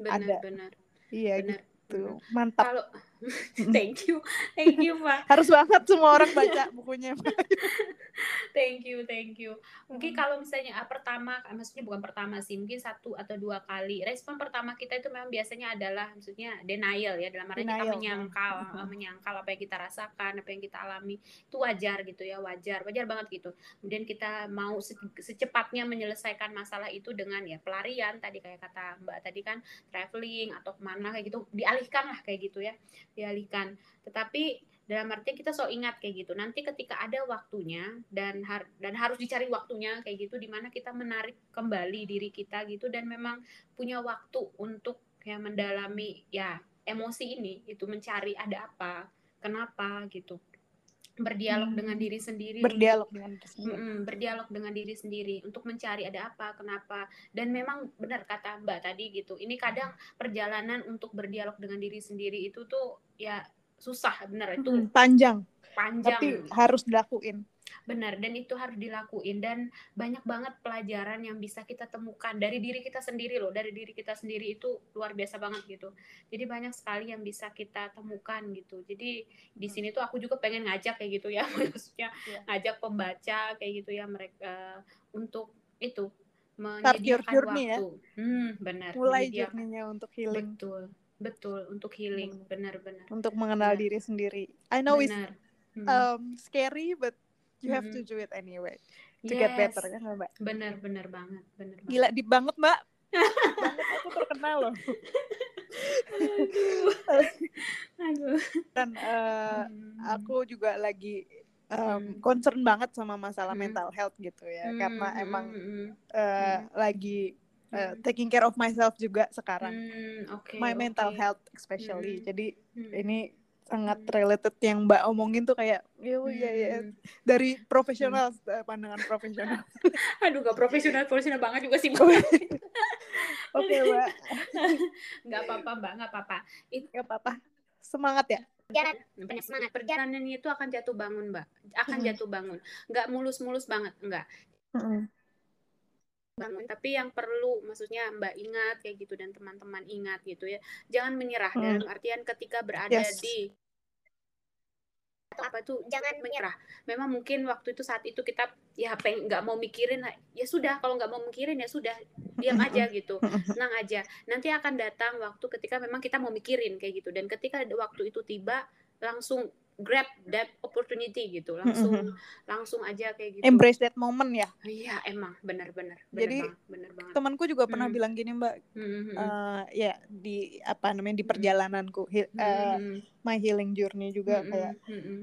S1: ada.
S2: benar-benar
S1: iya
S2: benar
S1: gitu mantap
S2: kalau thank you. Thank you pak.
S1: Harus banget semua orang baca bukunya
S2: thank you thank you. Mungkin
S1: Mm.
S2: kalau misalnya ah, pertama maksudnya bukan pertama sih mungkin satu atau dua kali. Respon pertama kita itu memang biasanya adalah maksudnya denial ya dalam arti kita
S1: Denial.
S2: menyangkal eh, menyangkal apa yang kita rasakan apa yang kita alami. Itu wajar gitu ya wajar wajar banget gitu. Kemudian kita mau se- secepatnya menyelesaikan masalah itu dengan ya pelarian tadi kayak kata mbak tadi kan traveling atau ke mana kayak gitu dialihkan lah kayak gitu ya dialihkan. Tetapi dalam artian kita so ingat kayak gitu. Nanti ketika ada waktunya dan har- dan harus dicari waktunya kayak gitu di mana kita menarik kembali diri kita gitu dan memang punya waktu untuk ya mendalami ya emosi ini itu mencari ada apa kenapa gitu berdialog
S1: Hmm.
S2: dengan diri sendiri
S1: berdialog dengan diri sendiri.
S2: Mm-mm, berdialog dengan diri sendiri untuk mencari ada apa, kenapa, dan memang benar kata Mbak tadi gitu. Ini kadang perjalanan untuk berdialog dengan diri sendiri itu tuh ya susah, benar itu
S1: Mm, panjang
S2: panjang,
S1: tapi harus dilakuin
S2: benar. Dan itu harus dilakuin dan banyak banget pelajaran yang bisa kita temukan dari diri kita sendiri loh, dari diri kita sendiri itu luar biasa banget gitu. Jadi banyak sekali yang bisa kita temukan gitu. Jadi di sini tuh aku juga pengen ngajak kayak gitu ya, maksudnya
S1: Iya.
S2: ngajak pembaca kayak gitu ya mereka untuk itu menyediakan
S1: ya.
S2: waktu. Hmm, benar.
S1: mulai journey-nya untuk healing
S2: Betul, betul untuk healing, benar-benar.
S1: untuk mengenal
S2: Benar.
S1: diri sendiri I know it's
S2: Benar. Hmm.
S1: um, scary but you have to do it anyway to get
S2: Yes,
S1: better kan mbak
S2: Benar, benar banget, benar banget.
S1: gila deep banget mbak banget aku terkenal loh
S2: Aduh.
S1: dan eh,
S2: Hmm.
S1: aku juga lagi um, concern banget sama masalah
S2: Hmm.
S1: mental health gitu ya
S2: Hmm,
S1: karena
S2: hmm,
S1: emang
S2: hmm, Hmm.
S1: lagi
S2: Hmm.
S1: taking care of myself juga sekarang
S2: Hmm, oke,
S1: my mental
S2: oke.
S1: health especially
S2: Hmm.
S1: jadi
S2: Hmm.
S1: ini sangat
S2: Hmm.
S1: related yang mbak omongin tuh kayak oh iya ya
S2: Hmm.
S1: dari profesional eh, pandangan profesional
S2: Aduh, gak profesional, profesional banget juga sih, Mbak.
S1: oke mbak
S2: Nggak apa-apa, Mbak, nggak apa-apa. Itu
S1: nggak apa-apa semangat ya
S2: perjalanan, semangat. Perjalanan itu akan jatuh bangun, Mbak. Akan
S1: Hmm.
S2: jatuh bangun. Nggak mulus-mulus banget, enggak. Bangun tapi yang perlu maksudnya Mbak ingat kayak gitu dan teman-teman ingat gitu ya. Jangan menyerah
S1: Hmm.
S2: dalam artian ketika berada
S1: Yes.
S2: di atau apa tuh? Jangan menyerah. Memang mungkin waktu itu saat itu kita ya peng nggak mau mikirin ya sudah kalau nggak mau mikirin ya sudah diam aja gitu. Tenang aja. Nanti akan datang waktu ketika memang kita mau mikirin kayak gitu. Dan ketika waktu itu tiba langsung grab that opportunity gitu langsung langsung aja kayak gitu
S1: embrace that moment ya
S2: iya emang benar-benar
S1: Jadi,
S2: banget, benar banget
S1: temanku juga pernah
S2: Hmm.
S1: bilang gini mbak
S2: Hmm, hmm, hmm.
S1: eh, ya di apa namanya di perjalananku he-
S2: Hmm, hmm,
S1: my healing journey juga
S2: hmm,
S1: kayak
S2: hmm, hmm.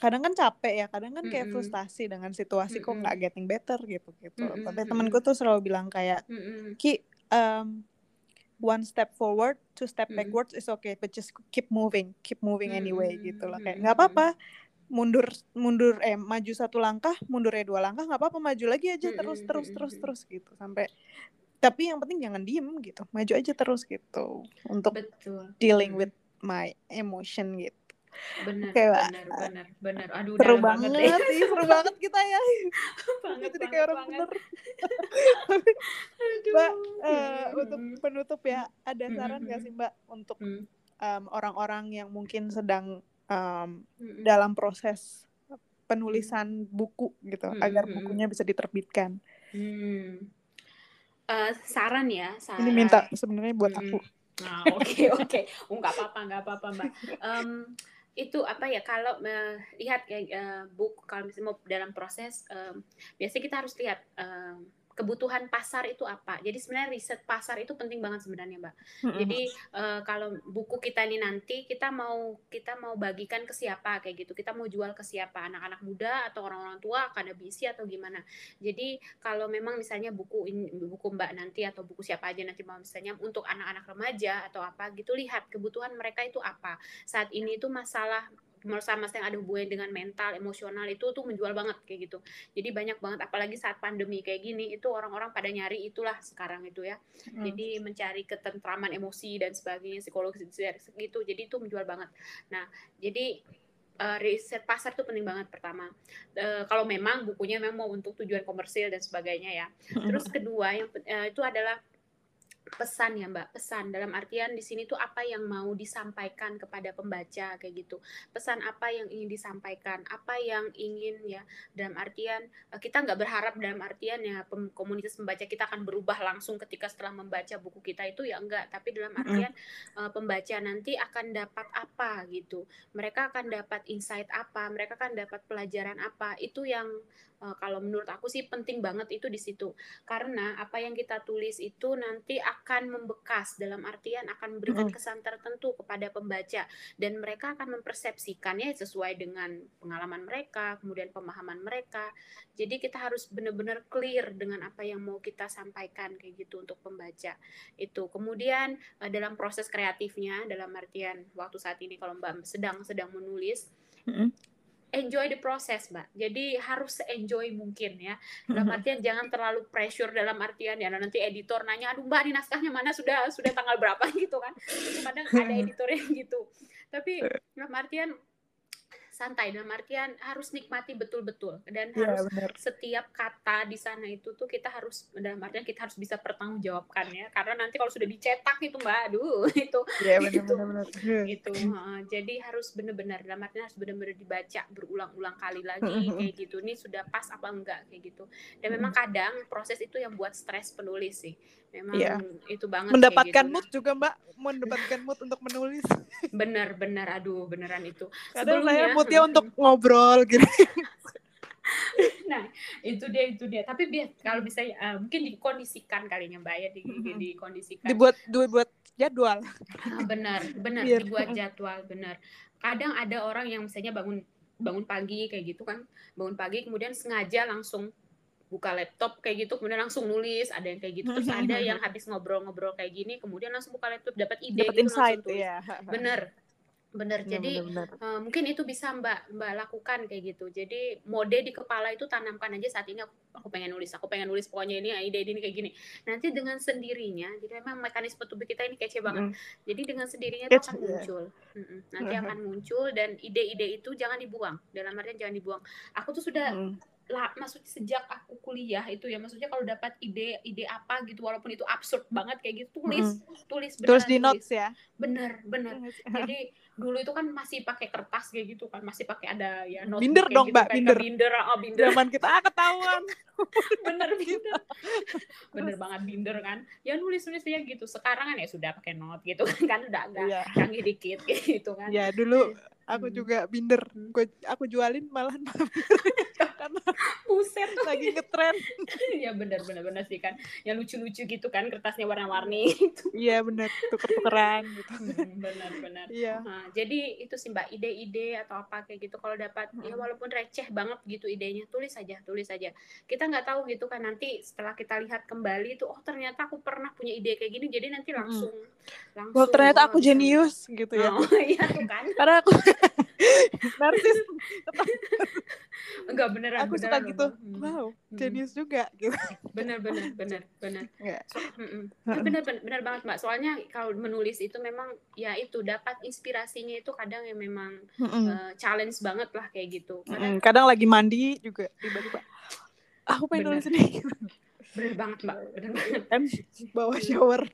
S1: kadang kan capek ya kadang kan kayak
S2: Mm-mm.
S1: frustasi dengan situasi kok
S2: Mm-mm.
S1: nggak getting better gitu gitu
S2: Mm-mm,
S1: tapi
S2: mm-mm.
S1: temanku tuh selalu bilang kayak
S2: Hmm, hmm.
S1: ki um, one step forward two step
S2: Mm-mm.
S1: backwards is okay but just keep moving keep moving anyway
S2: Mm-mm,
S1: gitu loh kayak
S2: mm-mm.
S1: nggak apa-apa mundur mundur eh maju satu langkah mundurnya dua langkah nggak apa-apa maju lagi aja terus
S2: Mm-mm,
S1: terus terus
S2: mm-mm.
S1: terus gitu sampai tapi yang penting jangan diem gitu maju aja terus gitu untuk
S2: betul
S1: dealing with my emotion gitu
S2: benar
S1: Mbak.
S2: benar benar benar aduh
S1: seru banget,
S2: banget ya
S1: ih, seru banget kita ya.
S2: Banget
S1: jadi kayak orang
S2: banget.
S1: bener. Mbak,
S2: Mm-mm.
S1: untuk penutup ya ada
S2: Mm-mm,
S1: saran nggak
S2: mm-mm.
S1: sih mbak untuk
S2: Hmm,
S1: um, orang-orang yang mungkin sedang um,
S2: hmm,
S1: dalam proses penulisan buku gitu agar bukunya bisa diterbitkan?
S2: Hmm. Eh, saran ya saran.
S1: ini minta sebenarnya buat aku.
S2: Ah, oke oke. Oh, nggak apa-apa nggak apa-apa mbak. Em, itu apa ya kalau eh, lihat kayak eh, buku kalau misalnya mau dalam proses em, biasanya kita harus lihat em, kebutuhan pasar itu apa. Jadi sebenarnya riset pasar itu penting banget sebenarnya, Mbak. Jadi uh, kalau buku kita ini nanti kita mau kita mau bagikan ke siapa kayak gitu. Kita mau jual ke siapa? Anak-anak muda atau orang-orang tua, akademisi atau gimana. Jadi kalau memang misalnya buku buku Mbak nanti atau buku siapa aja nanti mau misalnya untuk anak-anak remaja atau apa gitu lihat kebutuhan mereka itu apa. Saat ini itu masalah masalah-masalah yang ada hubungannya dengan mental, emosional itu tuh menjual banget kayak gitu. Jadi banyak banget apalagi saat pandemi kayak gini itu orang-orang pada nyari itulah sekarang itu ya. Hmm. Jadi mencari ketentraman emosi dan sebagainya psikologis gitu. Jadi itu menjual banget. Nah, jadi uh, riset pasar itu penting banget pertama. Uh, kalau memang bukunya memang mau untuk tujuan komersil dan sebagainya ya. Terus kedua yang uh, itu adalah pesan ya Mbak, pesan dalam artian di sini tuh apa yang mau disampaikan kepada pembaca kayak gitu. Pesan apa yang ingin disampaikan, apa yang ingin ya dalam artian eh, kita nggak berharap dalam artian ya komunitas pembaca kita akan berubah langsung ketika setelah membaca buku kita itu ya enggak, tapi dalam artian uh, pembaca nanti akan dapat apa gitu. Mereka akan dapat insight apa, mereka akan dapat pelajaran apa. Itu yang uh, kalau menurut aku sih penting banget itu di situ. Karena apa yang kita tulis itu nanti akan membekas dalam artian akan memberikan kesan tertentu kepada pembaca. Dan mereka akan mempersepsikannya sesuai dengan pengalaman mereka kemudian pemahaman mereka. Jadi kita harus benar-benar clear dengan apa yang mau kita sampaikan kayak gitu untuk pembaca itu. Kemudian uh, dalam proses kreatifnya dalam artian waktu saat ini kalau mbak sedang sedang menulis mm -hmm enjoy the process mbak. Jadi harus enjoy mungkin ya. Dalam artian jangan terlalu pressure dalam artian ya nanti editor nanya aduh mbak ini naskahnya mana? Sudah sudah tanggal berapa? Gitu kan. Kadang ada editornya gitu. Tapi dalam artian santai dalam artian harus nikmati betul-betul. Dan ya, harus bener. setiap kata di sana itu tuh kita harus dalam artian kita harus bisa pertanggungjawabkan ya. Karena nanti kalau sudah dicetak itu mbak aduh itu ya, bener, itu bener, bener. itu uh, jadi harus benar-benar dalam artian harus benar-benar dibaca berulang-ulang kali lagi kayak gitu. Ini sudah pas apa enggak kayak gitu. Dan memang kadang proses itu yang buat stres penulis sih. Memang ya. itu banget
S1: mendapatkan gitu. mood juga mbak. Mendapatkan mood untuk menulis.
S2: Bener bener aduh beneran itu.
S1: Kadang saya moodnya untuk ngobrol gitu.
S2: Nah itu dia itu dia. Tapi biar kalau bisa uh, mungkin dikondisikan kalinya mbak ya di, mm-hmm. dikondisikan.
S1: Dibuat dibuat jadwal.
S2: Ah, benar benar biar. dibuat jadwal benar. Kadang ada orang yang misalnya bangun bangun pagi kayak gitu kan bangun pagi kemudian sengaja langsung buka laptop kayak gitu kemudian langsung nulis ada yang kayak gitu. Terus ada yang habis ngobrol-ngobrol kayak gini kemudian langsung buka laptop dapat ide
S1: dapet gitu insight, tulis. ya.
S2: bener bener ya, jadi bener, bener. Uh, mungkin itu bisa mbak mbak lakukan kayak gitu. Jadi mode di kepala itu tanamkan aja saat ini aku, aku pengen nulis aku pengen nulis pokoknya ini ide ini kayak gini. Nanti dengan sendirinya jadi memang mekanisme tubuh kita ini kece banget. Mm. jadi dengan sendirinya itu akan muncul. Mm -mm. nanti akan muncul dan ide-ide itu jangan dibuang. Dalam artian jangan dibuang. Aku tuh sudah mm lah maksudnya sejak aku kuliah itu ya maksudnya kalau dapat ide ide apa gitu walaupun itu absurd banget kayak gitu tulis. Mm. tulis
S1: bener tulis di notes ya?
S2: Bener bener. Jadi dulu itu kan masih pakai kertas kayak gitu kan masih pakai ada ya
S1: notes binder dong
S2: gitu,
S1: mbak binder.
S2: binder oh binder.
S1: Zaman kita ah, ketahuan.
S2: Bener binder. Bener banget binder kan. Ya nulis nulis ya gitu. Sekarang kan ya sudah pakai note gitu kan kan udah agak yeah. canggih dikit gitu kan.
S1: Ya dulu aku hmm. juga binder. Aku jualin malahan
S2: karena buset
S1: lagi ngetren.
S2: Ya benar benar benar sih kan. Yang lucu-lucu gitu kan kertasnya warna-warni
S1: iya benar. Tuker-tukeran gitu.
S2: Hmm, benar benar. Iya. Nah, jadi itu sih mbak ide-ide atau apa kayak gitu. Kalau dapat ya hmm. ya walaupun receh banget gitu idenya tulis aja tulis aja. Kita nggak tahu gitu kan nanti setelah kita lihat kembali itu oh ternyata aku pernah punya ide kayak gini jadi nanti langsung hmm.
S1: langsung oh, ternyata aku jenius gitu ya.
S2: Oh, iya tuh kan.
S1: Karena aku narsis.
S2: Enggak beneran
S1: aku
S2: beneran
S1: suka gitu hmm. wow jenius juga gitu.
S2: Bener bener bener bener. Yeah. so, mm -mm. bener, bener bener banget mbak. Soalnya kalau menulis itu memang ya itu dapat inspirasinya itu kadang yang memang mm -mm. Uh, challenge banget lah kayak gitu.
S1: Kadang, mm -mm. kadang lagi mandi juga tiba-tiba. Aku pengen nulis ini.
S2: Bener banget mbak. Bener banget.
S1: Kan bawa shower.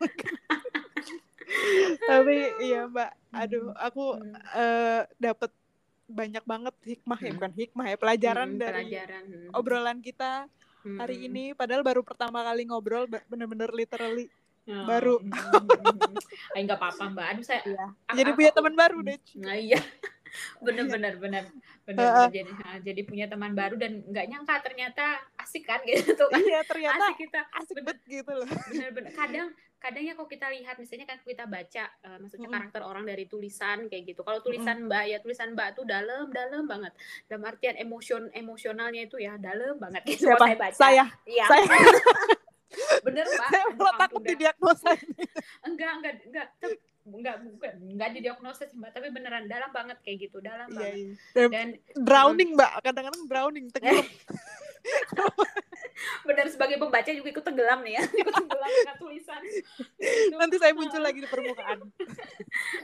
S1: Tapi iya mbak aduh aku hmm. uh, dapet banyak banget hikmah ya bukan hikmah ya pelajaran hmm, dari pelajaran. obrolan kita hmm. hari ini padahal baru pertama kali ngobrol bener-bener literally oh. baru
S2: Ayo nggak apa-apa mbak aduh saya
S1: iya. jadi punya teman baru deh
S2: nah iya bener bener bener. Bener, bener. jadi jadi punya teman baru dan nggak nyangka ternyata asik kan gitu kan
S1: iya ternyata
S2: asik kita.
S1: asik
S2: bener,
S1: banget gitu loh.
S2: Bener bener. Kadang kadang ya kalau kita lihat misalnya kan kita baca uh, maksudnya
S1: Mm-mm.
S2: karakter orang dari tulisan kayak gitu. Kalau tulisan mbak ya tulisan mbak tuh dalam dalam banget. Dalam artian emosion emosionalnya itu ya dalam banget. Gitu
S1: siapa?
S2: saya baca.
S1: Saya.
S2: Iya,
S1: saya
S2: bener mbak
S1: saya malah takut
S2: ampun dah.
S1: didiagnosa
S2: enggak enggak enggak. Enggak bukan. Enggak didiagnosis mbak. Tapi beneran dalam banget kayak gitu dalam
S1: iya
S2: banget.
S1: iya. Dan drowning mbak. Kadang-kadang drowning tenggelam.
S2: Benar sebagai pembaca juga ikut tenggelam nih ya. Ikut tenggelam dengan tulisan. Gitu.
S1: nanti saya muncul lagi di permukaan.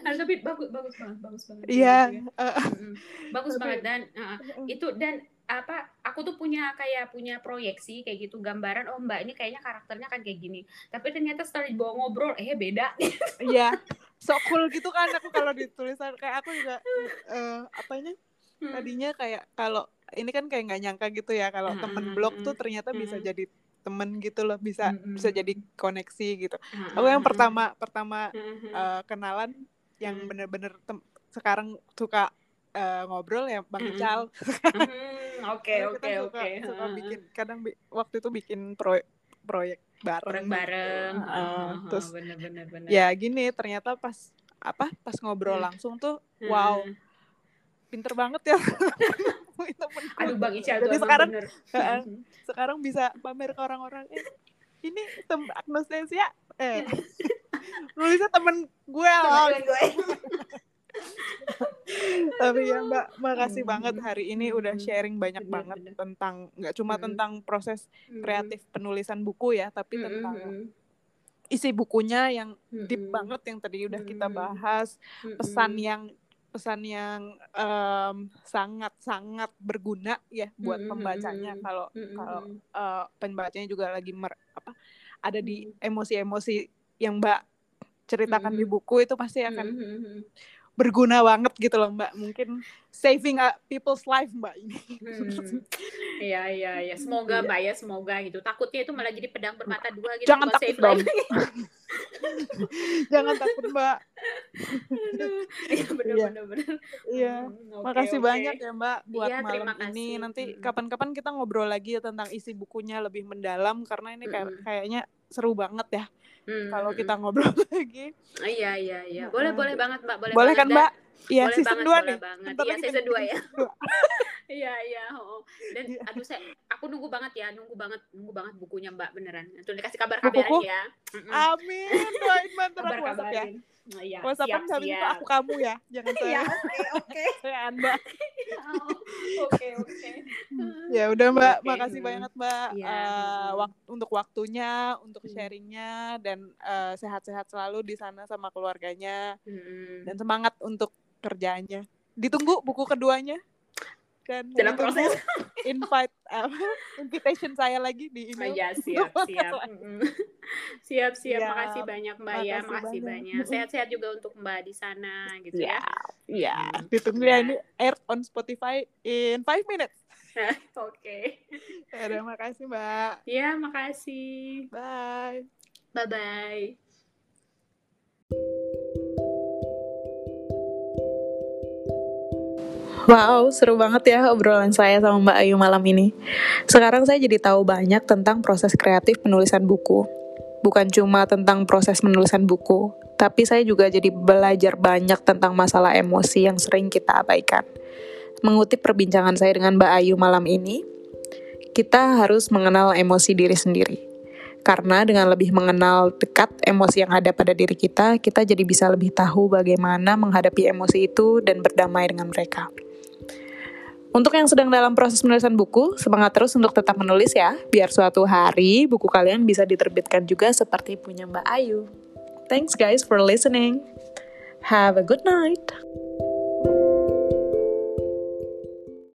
S2: Nah, tapi bagus bagus banget bagus banget.
S1: Iya.
S2: Gitu ya. Mm-mm. bagus
S1: Tapi-
S2: banget. Dan uh, itu dan apa aku tuh punya kayak punya proyeksi kayak gitu gambaran oh mbak ini kayaknya karakternya kan kayak gini. Tapi ternyata setelah dibawa ngobrol eh beda.
S1: Iya so cool gitu kan aku kalau di tulisan kayak aku juga eh apanya tadinya kayak kalau ini kan kayak nggak nyangka gitu ya kalau
S2: Mm,
S1: temen
S2: mm,
S1: blog tuh ternyata bisa jadi temen gitu loh bisa bisa jadi koneksi gitu. Aku yang pertama pertama eh, kenalan yang bener-bener sekarang suka eh, ngobrol ya bang. Ical.
S2: Mm, oke oke oke.
S1: suka bikin kadang bi- waktu itu bikin proyek proyek bareng
S2: bareng bareng
S1: Heeh, terus
S2: bener bener bener.
S1: ya gini ternyata pas apa pas ngobrol
S2: Hmm.
S1: langsung tuh wow
S2: Heeh.
S1: pinter banget ya.
S2: Aduh bang Ical
S1: jadi sekarang
S2: bener.
S1: Heeh. sekarang bisa pamer ke orang-orang eh ini tem agnostasia eh nulisnya temen gue loh
S2: Temen gue
S1: tapi ya mbak makasih
S2: Hmm.
S1: banget hari ini udah
S2: Hmm.
S1: sharing banyak
S2: Bener,
S1: banget
S2: bener.
S1: tentang nggak cuma
S2: Hmm.
S1: tentang proses kreatif penulisan buku ya tapi tentang isi bukunya yang deep banget yang tadi udah kita bahas. Pesan yang pesan yang sangat sangat berguna ya buat pembacanya kalau kalau eh, pembacanya juga lagi mer, apa ada di emosi-emosi yang mbak ceritakan di buku itu pasti akan. Berguna banget gitu loh mbak mungkin saving a people's life mbak ini
S2: Hmm. Iya iya iya. Semoga
S1: Iya.
S2: Mbak ya, semoga gitu. Takutnya itu malah jadi pedang bermata dua gitu.
S1: Jangan takut
S2: save
S1: dong. jangan takut mbak.
S2: Iya bener
S1: Iya.
S2: bener.
S1: iya
S2: Hmm,
S1: makasih
S2: oke.
S1: banyak ya mbak buat
S2: Iya,
S1: malam ini nanti
S2: Mm-mm.
S1: kapan-kapan kita ngobrol lagi ya tentang isi bukunya lebih mendalam karena ini kayak
S2: Mm-mm.
S1: kayaknya seru banget ya
S2: Hmm,
S1: kalau
S2: hmm,
S1: kita ngobrol lagi
S2: hmm. Iya iya iya. Boleh boleh banget Mbak, boleh.
S1: boleh
S2: banget.
S1: kan mbak Iya season
S2: banget,
S1: 2
S2: boleh
S1: nih
S2: Iya season
S1: kan
S2: 2 ya. Iya iya. oh. Dan
S1: Iya.
S2: aduh saya aku nunggu banget ya, nunggu banget, nunggu banget bukunya Mbak beneran. Nanti dikasih kabar
S1: Bukuku?
S2: kabaran ya.
S1: Amin doain banget
S2: Kabar
S1: aku WhatsApp ya.
S2: Oh, Iya,
S1: WhatsAppan habis itu
S2: siap.
S1: aku kamu ya jangan
S2: Iya,
S1: saya
S2: oke oke.
S1: saya anda
S2: Oh, Oke oke.
S1: ya udah mbak
S2: Oke,
S1: makasih
S2: hmm.
S1: banyak mbak Eh,
S2: hmm.
S1: wak- untuk waktunya untuk
S2: Hmm.
S1: sharingnya dan eh, sehat-sehat selalu di sana sama keluarganya
S2: Hmm.
S1: dan semangat untuk kerjaannya ditunggu buku keduanya dan
S2: Dalam proses.
S1: invite apa, invitation saya lagi di
S2: Oh,
S1: email
S2: iya siap siap. siap siap.
S1: Siap.
S2: Makasih banyak Mbak ya,
S1: Makasih
S2: makasih
S1: banyak.
S2: banyak. Sehat-sehat juga untuk Mbak di sana gitu ya.
S1: ya
S2: Hmm.
S1: ditunggu
S2: Ya.
S1: ya ini air on Spotify in 5 minutes
S2: Oke.
S1: ya udah makasih mbak
S2: Ya, makasih.
S1: bye
S2: Bye bye.
S1: Wow, seru banget ya obrolan saya sama Mbak Ayu malam ini. Sekarang saya jadi tahu banyak tentang proses kreatif penulisan buku. Bukan cuma tentang proses penulisan buku, tapi saya juga jadi belajar banyak tentang masalah emosi yang sering kita abaikan. Mengutip perbincangan saya dengan Mbak Ayu malam ini, kita harus mengenal emosi diri sendiri. Karena dengan lebih mengenal dekat emosi yang ada pada diri kita, kita jadi bisa lebih tahu bagaimana menghadapi emosi itu dan berdamai dengan mereka. Untuk yang sedang dalam proses penulisan buku, semangat terus untuk tetap menulis ya, biar suatu hari buku kalian bisa diterbitkan juga seperti punya Mbak Ayu. Thanks guys for listening. Have a good night.